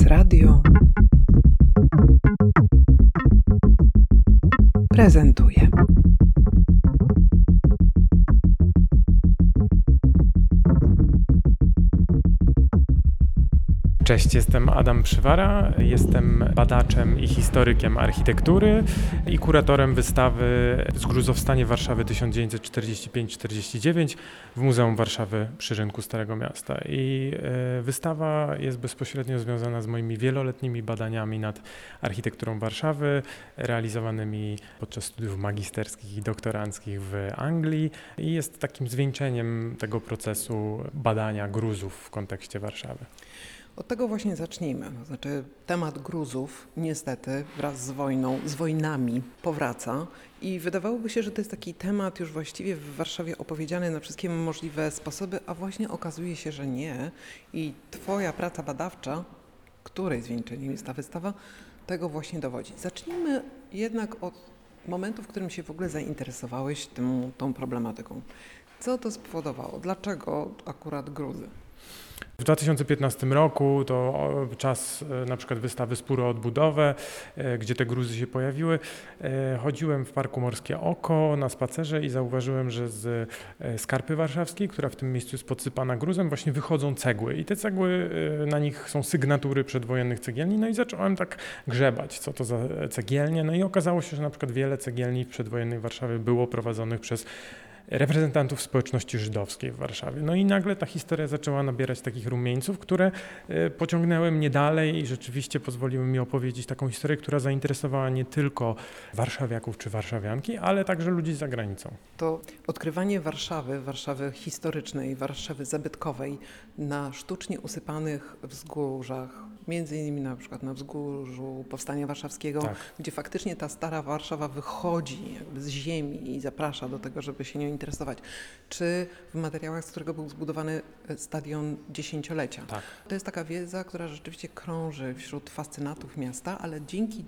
Prezes Radio prezentuje. Cześć, jestem Adam Przywara, jestem badaczem i historykiem architektury i kuratorem wystawy Zgruzowstanie Warszawy 1945-49 w Muzeum Warszawy przy Rynku Starego Miasta. I e, wystawa jest bezpośrednio związana z moimi wieloletnimi badaniami nad architekturą Warszawy, realizowanymi podczas studiów magisterskich i doktoranckich w Anglii i jest takim zwieńczeniem tego procesu badania Gruzów w kontekście Warszawy. Od tego właśnie zacznijmy. Znaczy, temat Gruzów niestety wraz z wojną, z wojnami powraca i wydawałoby się, że to jest taki temat już właściwie w Warszawie opowiedziany na wszystkie możliwe sposoby, a właśnie okazuje się, że nie. I Twoja praca badawcza, której zwieńczeniem jest ta wystawa, tego właśnie dowodzi. Zacznijmy jednak od momentu, w którym się w ogóle zainteresowałeś tym, tą problematyką. Co to spowodowało? Dlaczego akurat Gruzy? W 2015 roku to czas e, na przykład wystawy Spór o odbudowę, e, gdzie te gruzy się pojawiły. E, chodziłem w Parku Morskie Oko na spacerze i zauważyłem, że z Skarpy Warszawskiej, która w tym miejscu jest podsypana gruzem, właśnie wychodzą cegły. I te cegły, na nich są sygnatury przedwojennych cegielni, no i zacząłem tak grzebać, co to za cegielnie, no i okazało się, że na przykład wiele cegielni w przedwojennej Warszawie było prowadzonych przez reprezentantów społeczności żydowskiej w Warszawie. No i nagle ta historia zaczęła nabierać takich rumieńców, które e, pociągnęły mnie dalej i rzeczywiście pozwoliły mi opowiedzieć taką historię, która zainteresowała nie tylko warszawiaków czy warszawianki, ale także ludzi za granicą. To odkrywanie Warszawy, Warszawy historycznej, Warszawy zabytkowej na sztucznie usypanych wzgórzach, między innymi na przykład na wzgórzu Powstania Warszawskiego, tak. gdzie faktycznie ta stara Warszawa wychodzi jakby z ziemi i zaprasza do tego, żeby się nią interesować. Czy w materiałach, z którego był zbudowany e, stadion dziesięciolecia. Tak. To jest taka wiedza, która rzeczywiście krąży wśród fascynatów miasta, ale dzięki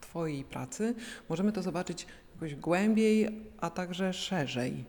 Twojej pracy możemy to zobaczyć jakoś głębiej, a także szerzej.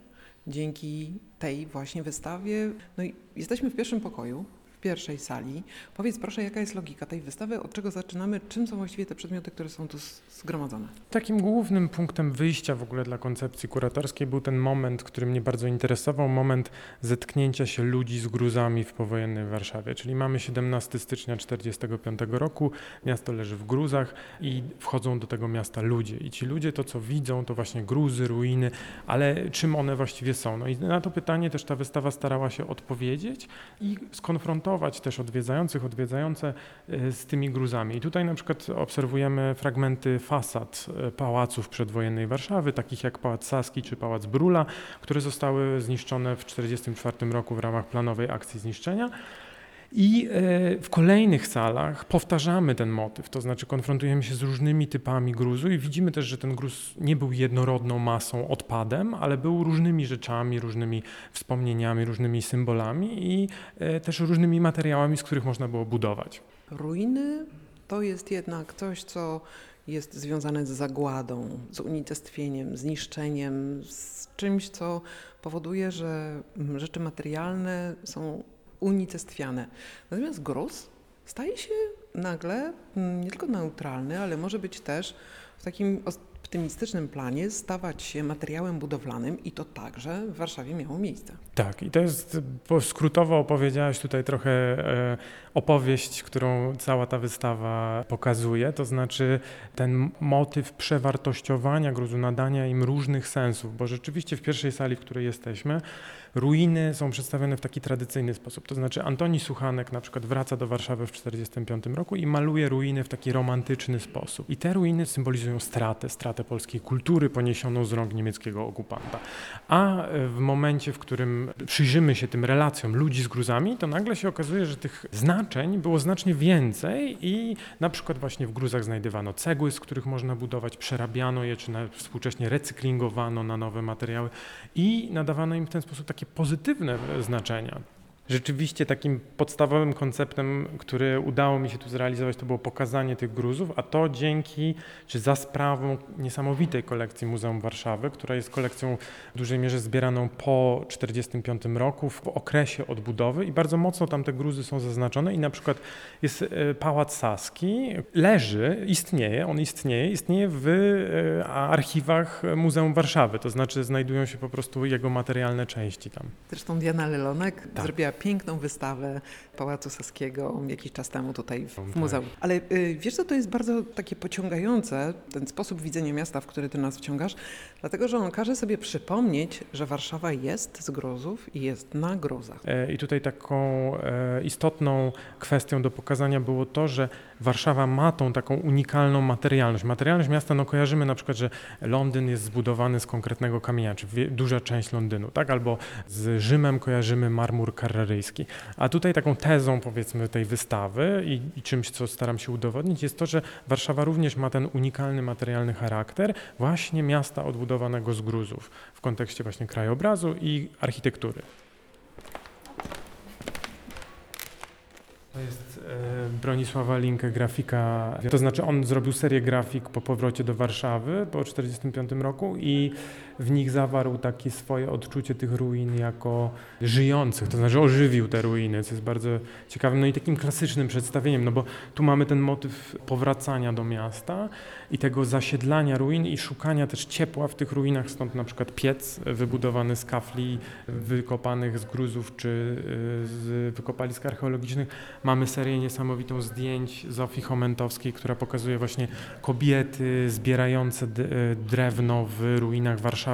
Dzięki tej właśnie wystawie. No i jesteśmy w pierwszym pokoju, pierwszej sali. Powiedz proszę, jaka jest logika tej wystawy, od czego zaczynamy, czym są właściwie te przedmioty, które są tu zgromadzone? Takim głównym punktem wyjścia w ogóle dla koncepcji kuratorskiej był ten moment, który mnie bardzo interesował, moment zetknięcia się ludzi z gruzami w powojennej Warszawie. Czyli mamy 17 stycznia 1945 roku, miasto leży w gruzach i wchodzą do tego miasta ludzie. I ci ludzie to, co widzą, to właśnie gruzy, ruiny, ale czym one właściwie są? No i na to pytanie też ta wystawa starała się odpowiedzieć i skonfrontować też odwiedzających, odwiedzające y, z tymi gruzami. I tutaj na przykład obserwujemy fragmenty fasad y, pałaców przedwojennej Warszawy, takich jak Pałac Saski czy Pałac Brula, które zostały zniszczone w 1944 roku w ramach planowej akcji zniszczenia. I e, w kolejnych salach powtarzamy ten motyw, to znaczy konfrontujemy się z różnymi typami gruzu i widzimy też, że ten gruz nie był jednorodną masą, odpadem, ale był różnymi rzeczami, różnymi wspomnieniami, różnymi symbolami i e, też różnymi materiałami, z których można było budować. Ruiny to jest jednak coś, co jest związane z zagładą, z unicestwieniem, zniszczeniem, z czymś, co powoduje, że rzeczy materialne są unicestwiane. Natomiast gruz staje się nagle mm, nie tylko neutralny, ale może być też w takim optymistycznym planie stawać się materiałem budowlanym i to także w Warszawie miało miejsce. Tak, i to jest, bo skrótowo opowiedziałaś tutaj trochę e, opowieść, którą cała ta wystawa pokazuje, to znaczy ten motyw przewartościowania gruzu, nadania im różnych sensów, bo rzeczywiście w pierwszej sali, w której jesteśmy, ruiny są przedstawione w taki tradycyjny sposób. To znaczy Antoni Suchanek na przykład wraca do Warszawy w 1945 roku i maluje ruiny w taki romantyczny sposób. I te ruiny symbolizują stratę, stratę polskiej kultury poniesioną z rąk niemieckiego okupanta. A w momencie, w którym przyjrzymy się tym relacjom ludzi z gruzami, to nagle się okazuje, że tych znaczeń było znacznie więcej i na przykład właśnie w gruzach znajdywano cegły, z których można budować, przerabiano je, czy współcześnie recyklingowano na nowe materiały i nadawano im w ten sposób takie pozytywne znaczenia. Rzeczywiście takim podstawowym konceptem, który udało mi się tu zrealizować, to było pokazanie tych gruzów, a to dzięki, czy za sprawą niesamowitej kolekcji Muzeum Warszawy, która jest kolekcją w dużej mierze zbieraną po 1945 roku, w okresie odbudowy i bardzo mocno tam te gruzy są zaznaczone i na przykład jest e, Pałac Saski, leży, istnieje, on istnieje, istnieje w e, archiwach Muzeum Warszawy, to znaczy znajdują się po prostu jego materialne części tam. Zresztą Diana Lelonek Tak. zrobiła piękną wystawę Pałacu Saskiego jakiś czas temu tutaj w, w Tak. muzeum. Ale y, wiesz co, to jest bardzo takie pociągające, ten sposób widzenia miasta, w który ty nas wciągasz, dlatego że on każe sobie przypomnieć, że Warszawa jest z gruzów i jest na gruzach. E, I tutaj taką e, istotną kwestią do pokazania było to, że Warszawa ma tą taką unikalną materialność. Materialność miasta, no kojarzymy na przykład, że Londyn jest zbudowany z konkretnego kamienia, czy duża część Londynu, tak? Albo z Rzymem kojarzymy marmur A tutaj taką tezą, powiedzmy, tej wystawy i, i czymś, co staram się udowodnić, jest to, że Warszawa również ma ten unikalny materialny charakter właśnie miasta odbudowanego z gruzów w kontekście właśnie krajobrazu i architektury. To jest e, Bronisława Linkę, grafika. To znaczy, on zrobił serię grafik po powrocie do Warszawy po 1945 roku i w nich zawarł takie swoje odczucie tych ruin jako żyjących, to znaczy ożywił te ruiny, co jest bardzo ciekawe. No i takim klasycznym przedstawieniem, no bo tu mamy ten motyw powracania do miasta i tego zasiedlania ruin i szukania też ciepła w tych ruinach, stąd na przykład piec wybudowany z kafli wykopanych z gruzów czy y, z wykopalisk archeologicznych. Mamy serię niesamowitą zdjęć Zofii Chomentowskiej, która pokazuje właśnie kobiety zbierające y, drewno w ruinach Warszawy,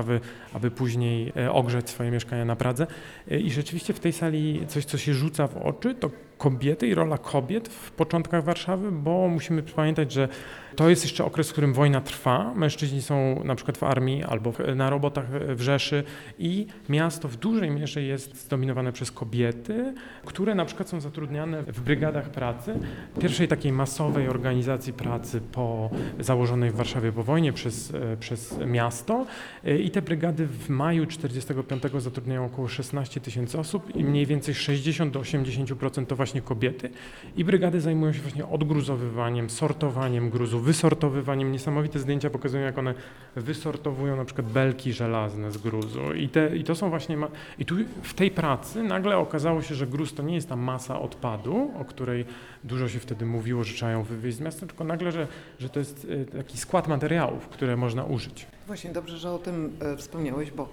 aby później e, ogrzać swoje mieszkania na Pradze. E, I rzeczywiście w tej sali coś, co się rzuca w oczy, to kobiety i rola kobiet w początkach Warszawy, bo musimy pamiętać, że to jest jeszcze okres, w którym wojna trwa. Mężczyźni są na przykład w armii albo na robotach w Rzeszy i miasto w dużej mierze jest zdominowane przez kobiety, które na przykład są zatrudniane w brygadach pracy, pierwszej takiej masowej organizacji pracy po założonej w Warszawie po wojnie przez, e, przez miasto. E, I te brygady w maju 45 zatrudniają około 16 tysięcy osób i mniej więcej 60 do 80% to właśnie kobiety. I brygady zajmują się właśnie odgruzowywaniem, sortowaniem gruzu, wysortowywaniem. Niesamowite zdjęcia pokazują, jak one wysortowują na przykład belki żelazne z gruzu. I, te, i to są właśnie. Ma- I tu w tej pracy nagle okazało się, że gruz to nie jest ta masa odpadu, o której dużo się wtedy mówiło, że trzeba ją wywieźć z miasta, tylko nagle, że, że to jest e, taki skład materiałów, które można użyć. Właśnie dobrze, że o tym e, wspomniałeś, bo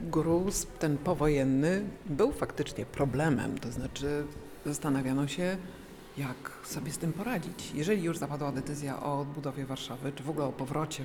gruz ten powojenny był faktycznie problemem, to znaczy zastanawiano się, jak sobie z tym poradzić. Jeżeli już zapadła decyzja o odbudowie Warszawy, czy w ogóle o powrocie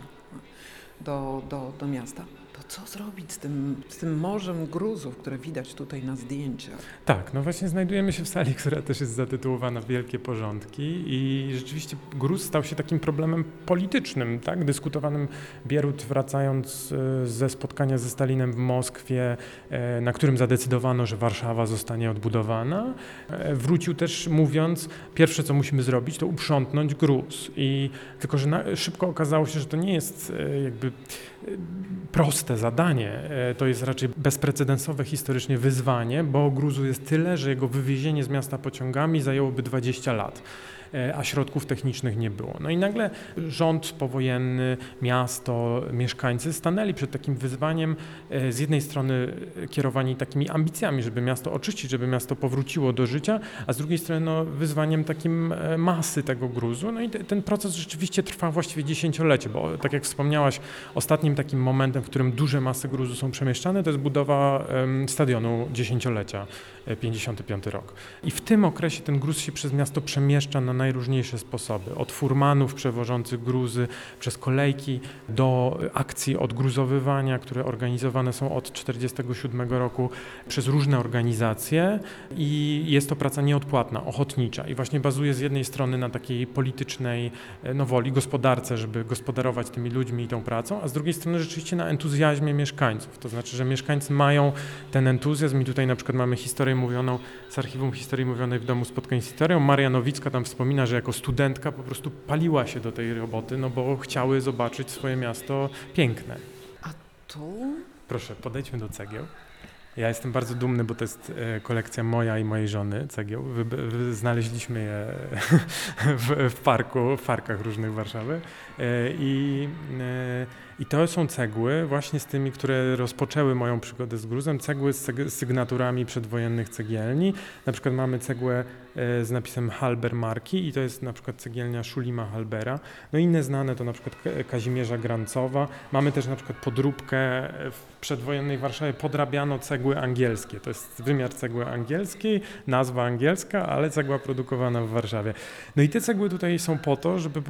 do, do, do miasta, to co zrobić z tym, z tym morzem gruzów, które widać tutaj na zdjęciach? Tak, no właśnie znajdujemy się w sali, która też jest zatytułowana Wielkie Porządki i rzeczywiście gruz stał się takim problemem politycznym, tak, dyskutowanym Bierut wracając e, ze spotkania ze Stalinem w Moskwie, e, na którym zadecydowano, że Warszawa zostanie odbudowana. E, Wrócił też mówiąc, pierwsze co musimy zrobić to uprzątnąć gruz i tylko, że na, szybko okazało się, że to nie jest jakby e, proste zadanie. E, To jest raczej bezprecedensowe historycznie wyzwanie, bo gruzu jest tyle, że jego wywiezienie z miasta pociągami zajęłoby 20 lat. E, A środków technicznych nie było. No i nagle rząd powojenny, miasto, mieszkańcy stanęli przed takim wyzwaniem, e, z jednej strony kierowani takimi ambicjami, żeby miasto oczyścić, żeby miasto powróciło do życia, a z drugiej strony no, wyzwaniem takim e, masy tego gruzu. No i te, ten proces rzeczywiście trwa właściwie dziesięciolecie, bo tak jak wspomniałaś, ostatnim takim momentem, w którym duże masy gruzu są przemieszczane, to jest budowa stadionu dziesięciolecia, e, 55 rok. I w tym okresie ten gruz się przez miasto przemieszcza na najróżniejsze sposoby. Od furmanów przewożących gruzy, przez kolejki do akcji odgruzowywania, które organizowane są od 1947 roku przez różne organizacje i jest to praca nieodpłatna, ochotnicza i właśnie bazuje z jednej strony na takiej politycznej e, no, woli, gospodarce, żeby gospodarować tymi ludźmi i tą pracą, a z drugiej strony rzeczywiście na entuzjazmie mieszkańców. To znaczy, że mieszkańcy mają ten entuzjazm i tutaj na przykład mamy historię mówioną z archiwum historii mówionej w domu spotkań z historią. Maria Nowicka tam wspomina, że jako studentka po prostu paliła się do tej roboty, no bo chciały zobaczyć swoje miasto piękne. Tu Proszę, podejdźmy do cegieł. Ja jestem bardzo dumny, bo to jest e, kolekcja moja i mojej żony cegieł. Wy, wy, znaleźliśmy je w, w parku, w parkach różnych Warszawy. E, I, e, I to są cegły właśnie z tymi, które rozpoczęły moją przygodę z gruzem. Cegły z, sygnaturami przedwojennych cegielni. Na przykład mamy cegłę z napisem Halber marki i to jest na przykład cegielnia Szulima Halbera. No inne znane to na przykład Ka- Kazimierza Grancowa. Mamy też na przykład podróbkę w przedwojennej Warszawie podrabiano cegły angielskie. To jest wymiar cegły angielskiej, nazwa angielska, ale cegła produkowana w Warszawie. No i te cegły tutaj są po to, żeby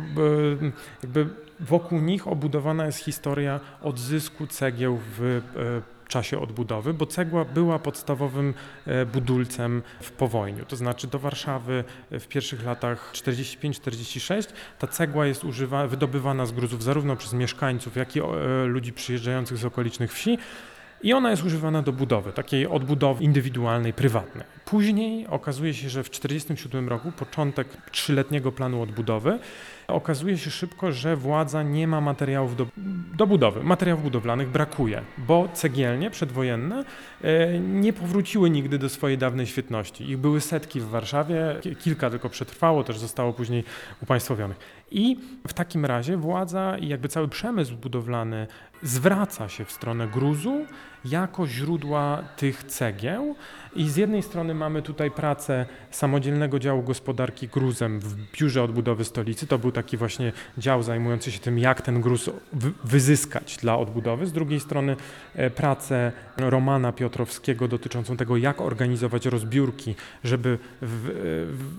jakby wokół nich obudowana jest historia odzysku cegieł w e, czasie odbudowy, bo cegła była podstawowym e, budulcem w powojniu. To znaczy do Warszawy w pierwszych latach 45-46 ta cegła jest używa, wydobywana z gruzów zarówno przez mieszkańców, jak i e, ludzi przyjeżdżających z okolicznych wsi. I ona jest używana do budowy, takiej odbudowy indywidualnej, prywatnej. Później okazuje się, że w 1947 roku, początek trzyletniego planu odbudowy, okazuje się szybko, że władza nie ma materiałów do, do budowy. Materiałów budowlanych brakuje, bo cegielnie przedwojenne e, nie powróciły nigdy do swojej dawnej świetności. Ich były setki w Warszawie, ki- kilka tylko przetrwało, też zostało później upaństwowionych. I w takim razie władza i jakby cały przemysł budowlany zwraca się w stronę gruzu jako źródła tych cegieł. I z jednej strony mamy tutaj pracę samodzielnego działu gospodarki gruzem w biurze odbudowy stolicy. To był taki właśnie dział zajmujący się tym, jak ten gruz wy- wyzyskać dla odbudowy. Z drugiej strony e, pracę Romana Piotrowskiego dotyczącą tego, jak organizować rozbiórki, żeby w,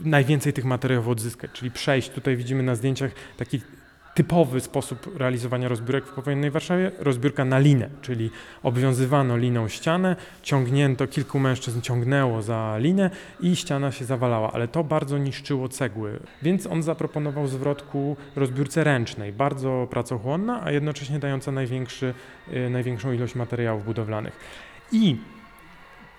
w najwięcej tych materiałów odzyskać, czyli przejść. Tutaj widzimy na zdjęciach taki typowy sposób realizowania rozbiórek w powojennej Warszawie, rozbiórka na linę, czyli obwiązywano liną ścianę, ciągnięto, kilku mężczyzn ciągnęło za linę i ściana się zawalała, ale to bardzo niszczyło cegły, więc on zaproponował zwrot ku rozbiórce ręcznej, bardzo pracochłonna, a jednocześnie dająca największy, y, największą ilość materiałów budowlanych. I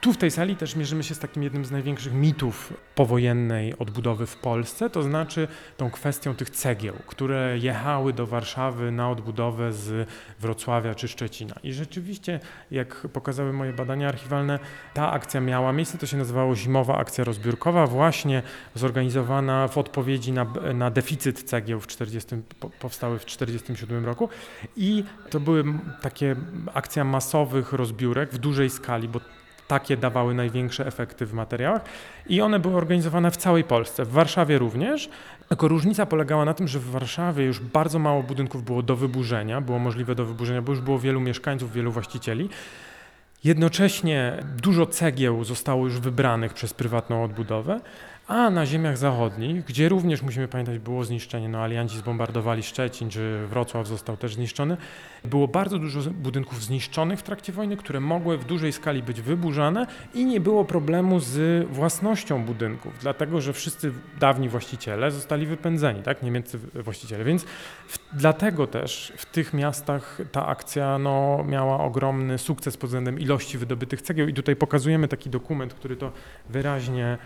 tu w tej sali też mierzymy się z takim jednym z największych mitów powojennej odbudowy w Polsce, to znaczy tą kwestią tych cegieł, które jechały do Warszawy na odbudowę z Wrocławia czy Szczecina. I rzeczywiście, jak pokazały moje badania archiwalne, ta akcja miała miejsce, to się nazywało Zimowa Akcja Rozbiórkowa, właśnie zorganizowana w odpowiedzi na, na deficyt cegieł w 40, po- powstały w 1947 roku. I to były takie akcja masowych rozbiórek w dużej skali, bo takie dawały największe efekty w materiałach i one były organizowane w całej Polsce, w Warszawie również. Tylko różnica polegała na tym, że w Warszawie już bardzo mało budynków było do wyburzenia, było możliwe do wyburzenia, bo już było wielu mieszkańców, wielu właścicieli. Jednocześnie dużo cegieł zostało już wybranych przez prywatną odbudowę, a na ziemiach zachodnich, gdzie również musimy pamiętać, było zniszczenie, no alianci zbombardowali Szczecin, czy Wrocław został też zniszczony, było bardzo dużo budynków zniszczonych w trakcie wojny, które mogły w dużej skali być wyburzane i nie było problemu z własnością budynków, dlatego że wszyscy dawni właściciele zostali wypędzeni, tak, niemieccy właściciele, więc w, dlatego też w tych miastach ta akcja no, miała ogromny sukces pod względem ilości wydobytych cegieł. I tutaj pokazujemy taki dokument, który to wyraźnie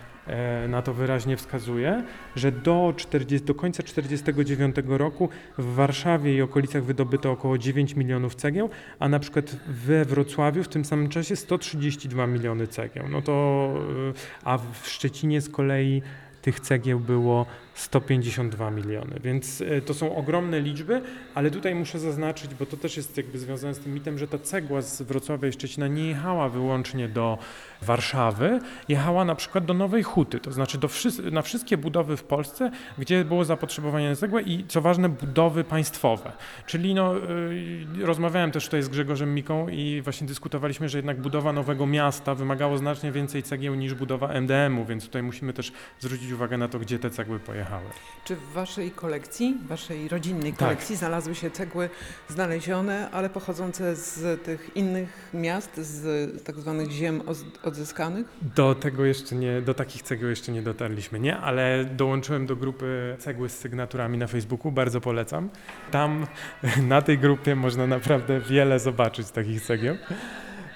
na to wyraźnie wskazuje, że do, 40, do końca 1949 roku w Warszawie i okolicach wydobyto około 9 milionów cegieł, a na przykład we Wrocławiu w tym samym czasie 132 miliony cegieł. No to, y, a w Szczecinie z kolei tych cegieł było 152 miliony, więc y, to są ogromne liczby, ale tutaj muszę zaznaczyć, bo to też jest jakby związane z tym mitem, że ta cegła z Wrocławia i Szczecina nie jechała wyłącznie do Warszawy, jechała na przykład do Nowej Huty, to znaczy do wszy- na wszystkie budowy w Polsce, gdzie było zapotrzebowanie na cegłę i co ważne budowy państwowe. Czyli no, y, rozmawiałem też tutaj z Grzegorzem Miką i właśnie dyskutowaliśmy, że jednak budowa nowego miasta wymagało znacznie więcej cegieł niż budowa MDM-u, więc tutaj musimy też zwrócić uwagę na to, gdzie te cegły pojechały. Czy w waszej kolekcji, waszej rodzinnej Tak. kolekcji znalazły się cegły znalezione, ale pochodzące z tych innych miast, z tak zwanych ziem odzyskanych? Do tego jeszcze nie, do takich cegieł jeszcze nie dotarliśmy, nie? Ale dołączyłem do grupy cegły z sygnaturami na Facebooku, bardzo polecam. Tam na tej grupie można naprawdę wiele zobaczyć takich cegieł.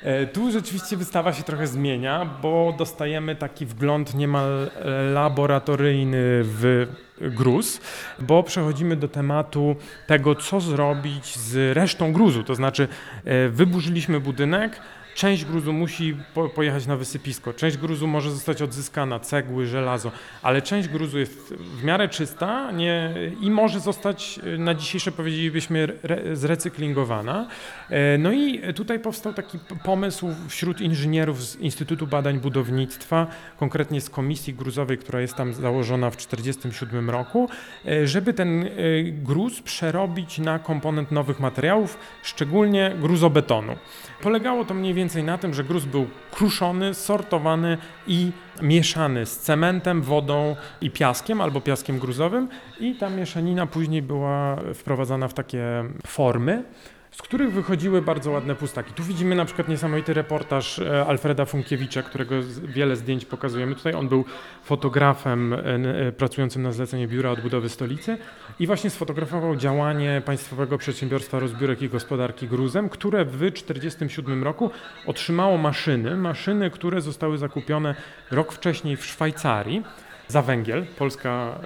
E, Tu rzeczywiście wystawa się trochę zmienia, bo dostajemy taki wgląd niemal e, laboratoryjny w gruz, bo przechodzimy do tematu tego, co zrobić z resztą gruzu. To znaczy, e, wyburzyliśmy budynek, część gruzu musi po, pojechać na wysypisko, część gruzu może zostać odzyskana, cegły, żelazo, ale część gruzu jest w miarę czysta nie, i może zostać e, na dzisiejsze powiedzielibyśmy re, zrecyklingowana. E, No i tutaj powstał taki pomysł wśród inżynierów z Instytutu Badań Budownictwa, konkretnie z komisji gruzowej, która jest tam założona w 1947 roku, e, żeby ten gruz przerobić na komponent nowych materiałów, szczególnie gruzobetonu. Polegało to mniej więcej na tym, że gruz był kruszony, sortowany i mieszany z cementem, wodą i piaskiem albo piaskiem gruzowym. I ta mieszanina później była wprowadzana w takie formy z których wychodziły bardzo ładne pustaki. Tu widzimy na przykład niesamowity reportaż e, Alfreda Funkiewicza, którego wiele zdjęć pokazujemy tutaj. On był fotografem e, e, pracującym na zlecenie Biura Odbudowy Stolicy i właśnie sfotografował działanie Państwowego Przedsiębiorstwa Rozbiórek i Gospodarki Gruzem, które w 1947 roku otrzymało maszyny, maszyny, które zostały zakupione rok wcześniej w Szwajcarii za węgiel. Polska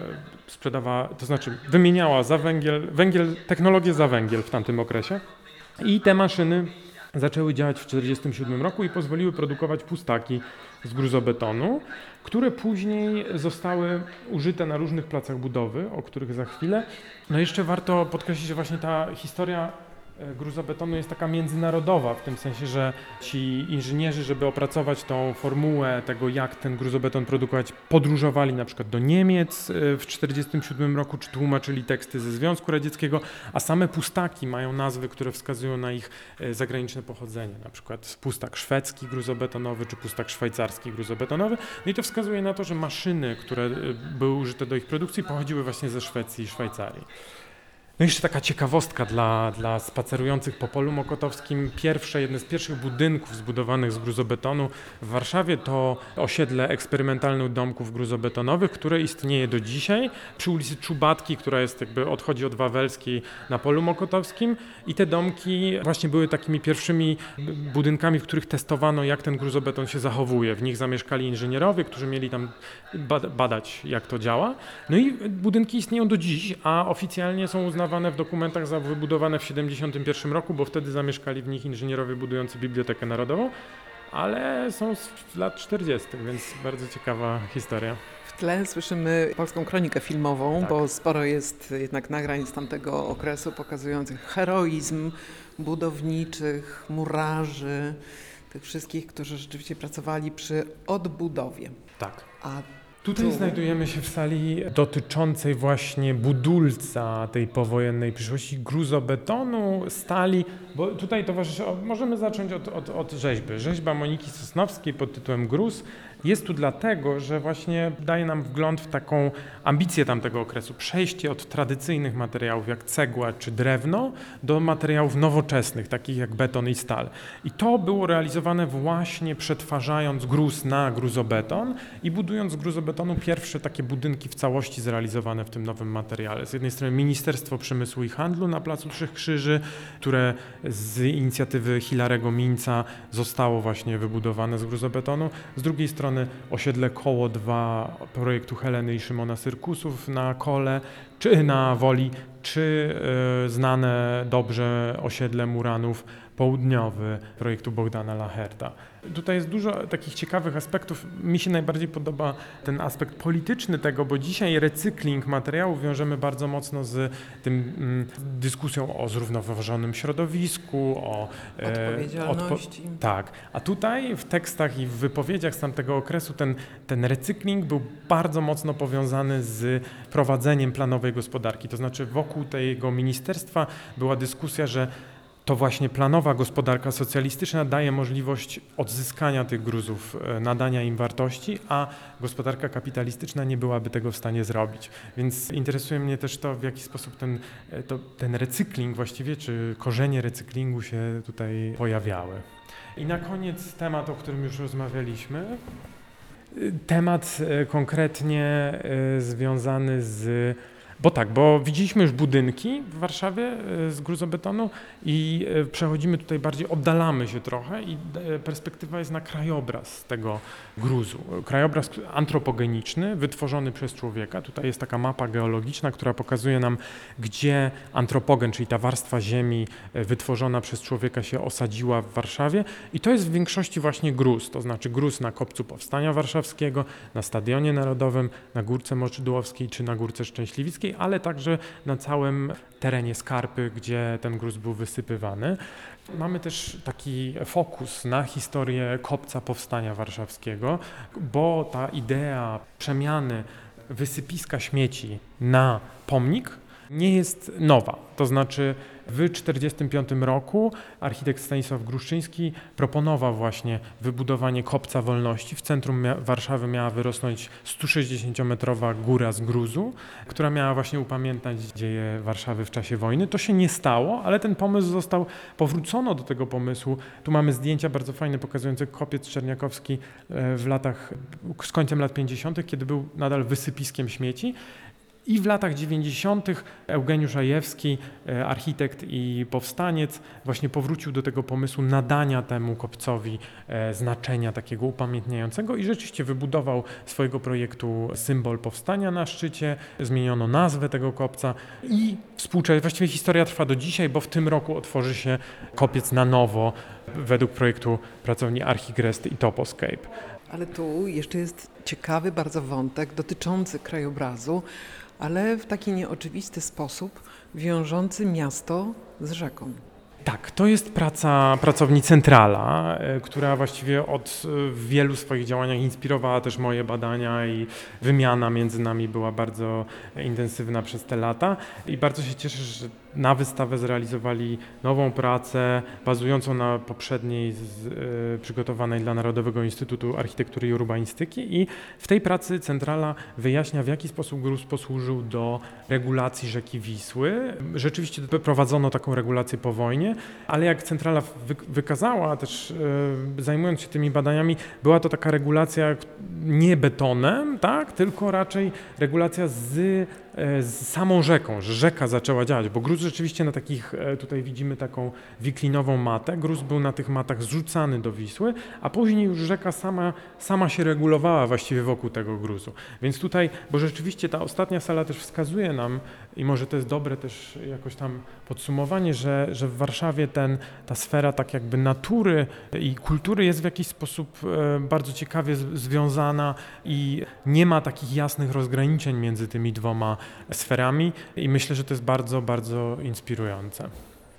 e, sprzedawała, to znaczy wymieniała za węgiel, węgiel, technologię za węgiel w tamtym okresie. I te maszyny zaczęły działać w 1947 roku i pozwoliły produkować pustaki z gruzobetonu, które później zostały użyte na różnych placach budowy, o których za chwilę. No jeszcze warto podkreślić, że właśnie ta historia gruzobetonu jest taka międzynarodowa, w tym sensie, że ci inżynierzy, żeby opracować tą formułę tego, jak ten gruzobeton produkować, podróżowali na przykład do Niemiec e, w 1947 roku, czy tłumaczyli teksty ze Związku Radzieckiego, a same pustaki mają nazwy, które wskazują na ich e, zagraniczne pochodzenie, na przykład pustak szwedzki gruzobetonowy, czy pustak szwajcarski gruzobetonowy. No i to wskazuje na to, że maszyny, które e, były użyte do ich produkcji, pochodziły właśnie ze Szwecji i Szwajcarii. No jeszcze taka ciekawostka dla, dla spacerujących po polu mokotowskim. Pierwsze, jedne z pierwszych budynków zbudowanych z gruzobetonu w Warszawie to osiedle eksperymentalnych domków gruzobetonowych, które istnieje do dzisiaj przy ulicy Czubatki, która jest jakby odchodzi od Wawelskiej na polu mokotowskim i te domki właśnie były takimi pierwszymi budynkami, w których testowano jak ten gruzobeton się zachowuje. W nich zamieszkali inżynierowie, którzy mieli tam bad- badać jak to działa. No i budynki istnieją do dziś, a oficjalnie są uznawane w dokumentach za wybudowane w 1971 roku, bo wtedy zamieszkali w nich inżynierowie budujący Bibliotekę Narodową, ale są z lat 40., więc bardzo ciekawa historia. W tle słyszymy polską kronikę filmową, Tak. bo sporo jest jednak nagrań z tamtego okresu pokazujących heroizm budowniczych, murarzy, tych wszystkich, którzy rzeczywiście pracowali przy odbudowie. Tak. A Tutaj Tu. znajdujemy się w sali dotyczącej właśnie budulca tej powojennej przyszłości, gruzobetonu, stali, bo tutaj towarzyszy, możemy zacząć od, od, od rzeźby. Rzeźba Moniki Sosnowskiej pod tytułem Gruz jest tu dlatego, że właśnie daje nam wgląd w taką ambicję tamtego okresu, przejście od tradycyjnych materiałów jak cegła czy drewno do materiałów nowoczesnych, takich jak beton i stal. I to było realizowane właśnie przetwarzając gruz na gruzobeton i budując z gruzobetonu pierwsze takie budynki w całości zrealizowane w tym nowym materiale. Z jednej strony Ministerstwo Przemysłu i Handlu na Placu Trzech Krzyży, które z inicjatywy Hilarego Minca zostało właśnie wybudowane z gruzobetonu. Z drugiej strony osiedle Koło 2 projektu Heleny i Szymona Syrkusów na Kole, czy na Woli, czy e, znane dobrze osiedle Muranów południowy projektu Bogdana Lacherta. Tutaj jest dużo takich ciekawych aspektów. Mi się najbardziej podoba ten aspekt polityczny tego, bo dzisiaj recykling materiałów wiążemy bardzo mocno z tym mm, dyskusją o zrównoważonym środowisku, o e, odpowiedzialności. tak, a tutaj w tekstach i w wypowiedziach z tamtego okresu ten, ten recykling był bardzo mocno powiązany z prowadzeniem planowej gospodarki. To znaczy wokół tego ministerstwa była dyskusja, że to właśnie planowa gospodarka socjalistyczna daje możliwość odzyskania tych gruzów, e, nadania im wartości, a gospodarka kapitalistyczna nie byłaby tego w stanie zrobić. Więc interesuje mnie też to, w jaki sposób ten, e, to, ten recykling właściwie, czy korzenie recyklingu się tutaj pojawiały. I na koniec temat, o którym już rozmawialiśmy. Y, Temat e, konkretnie e, związany z Bo tak, bo widzieliśmy już budynki w Warszawie e, z gruzobetonu i e, przechodzimy tutaj bardziej, oddalamy się trochę i e, perspektywa jest na krajobraz tego gruzu. Krajobraz antropogeniczny, wytworzony przez człowieka. Tutaj jest taka mapa geologiczna, która pokazuje nam, gdzie antropogen, czyli ta warstwa ziemi wytworzona przez człowieka się osadziła w Warszawie i to jest w większości właśnie gruz, to znaczy gruz na Kopcu Powstania Warszawskiego, na Stadionie Narodowym, na Górce Moczydłowskiej czy na Górce Szczęśliwickiej, ale także na całym terenie Skarpy, gdzie ten gruz był wysypywany. Mamy też taki fokus na historię Kopca Powstania Warszawskiego, bo ta idea przemiany wysypiska śmieci na pomnik nie jest nowa. To znaczy w 1945 roku architekt Stanisław Gruszczyński proponował właśnie wybudowanie Kopca Wolności. W centrum Warszawy miała wyrosnąć 160-metrowa góra z gruzu, która miała właśnie upamiętniać dzieje Warszawy w czasie wojny. To się nie stało, ale ten pomysł został, powrócono do tego pomysłu. Tu mamy zdjęcia bardzo fajne pokazujące kopiec czerniakowski e, w latach, z końcem lat 50., kiedy był nadal wysypiskiem śmieci. I w latach 90. Eugeniusz Ajewski, e, architekt i powstaniec, właśnie powrócił do tego pomysłu nadania temu kopcowi e, znaczenia takiego upamiętniającego i rzeczywiście wybudował swojego projektu symbol powstania na szczycie, zmieniono nazwę tego kopca i współczesnie, właściwie historia trwa do dzisiaj, bo w tym roku otworzy się kopiec na nowo według projektu pracowni Archigrest i Toposcape. Ale tu jeszcze jest ciekawy bardzo wątek dotyczący krajobrazu, ale w taki nieoczywisty sposób wiążący miasto z rzeką. Tak, to jest praca pracowni Centrala, e, która właściwie od e, wielu swoich działaniach inspirowała też moje badania i wymiana między nami była bardzo intensywna przez te lata. I bardzo się cieszę, że na wystawę zrealizowali nową pracę bazującą na poprzedniej z, e, przygotowanej dla Narodowego Instytutu Architektury i Urbanistyki i w tej pracy Centrala wyjaśnia w jaki sposób gruz posłużył do regulacji rzeki Wisły. Rzeczywiście prowadzono taką regulację po wojnie, ale jak Centrala wy, wykazała też e, zajmując się tymi badaniami, była to taka regulacja nie betonem, tak, tylko raczej regulacja z, z samą rzeką, że rzeka zaczęła działać, bo gruz rzeczywiście na takich, e, tutaj widzimy taką wiklinową matę, gruz był na tych matach zrzucany do Wisły, a później już rzeka sama, sama się regulowała właściwie wokół tego gruzu. Więc tutaj, bo rzeczywiście ta ostatnia sala też wskazuje nam, i może to jest dobre też jakoś tam podsumowanie, że, że w Warszawie ten, ta sfera tak jakby natury i kultury jest w jakiś sposób e, bardzo ciekawie związana i nie ma takich jasnych rozgraniczeń między tymi dwoma sferami i myślę, że to jest bardzo, bardzo inspirujące.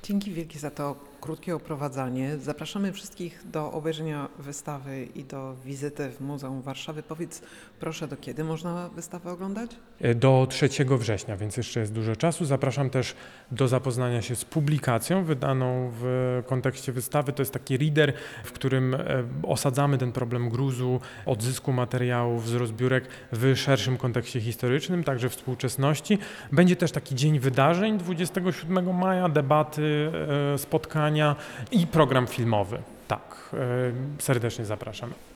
Dzięki wielkie za to krótkie oprowadzanie. Zapraszamy wszystkich do obejrzenia wystawy i do wizyty w Muzeum Warszawy. Powiedz proszę, do kiedy można wystawę oglądać? E, do 3 września, więc jeszcze jest dużo czasu. Zapraszam też do zapoznania się z publikacją wydaną w kontekście wystawy. To jest taki reader, w którym e, osadzamy ten problem gruzu, odzysku materiałów z rozbiórek w szerszym kontekście historycznym, także współczesności. Będzie też taki dzień wydarzeń 27 maja, debaty, e, spotkania i program filmowy. Tak, e, serdecznie zapraszam.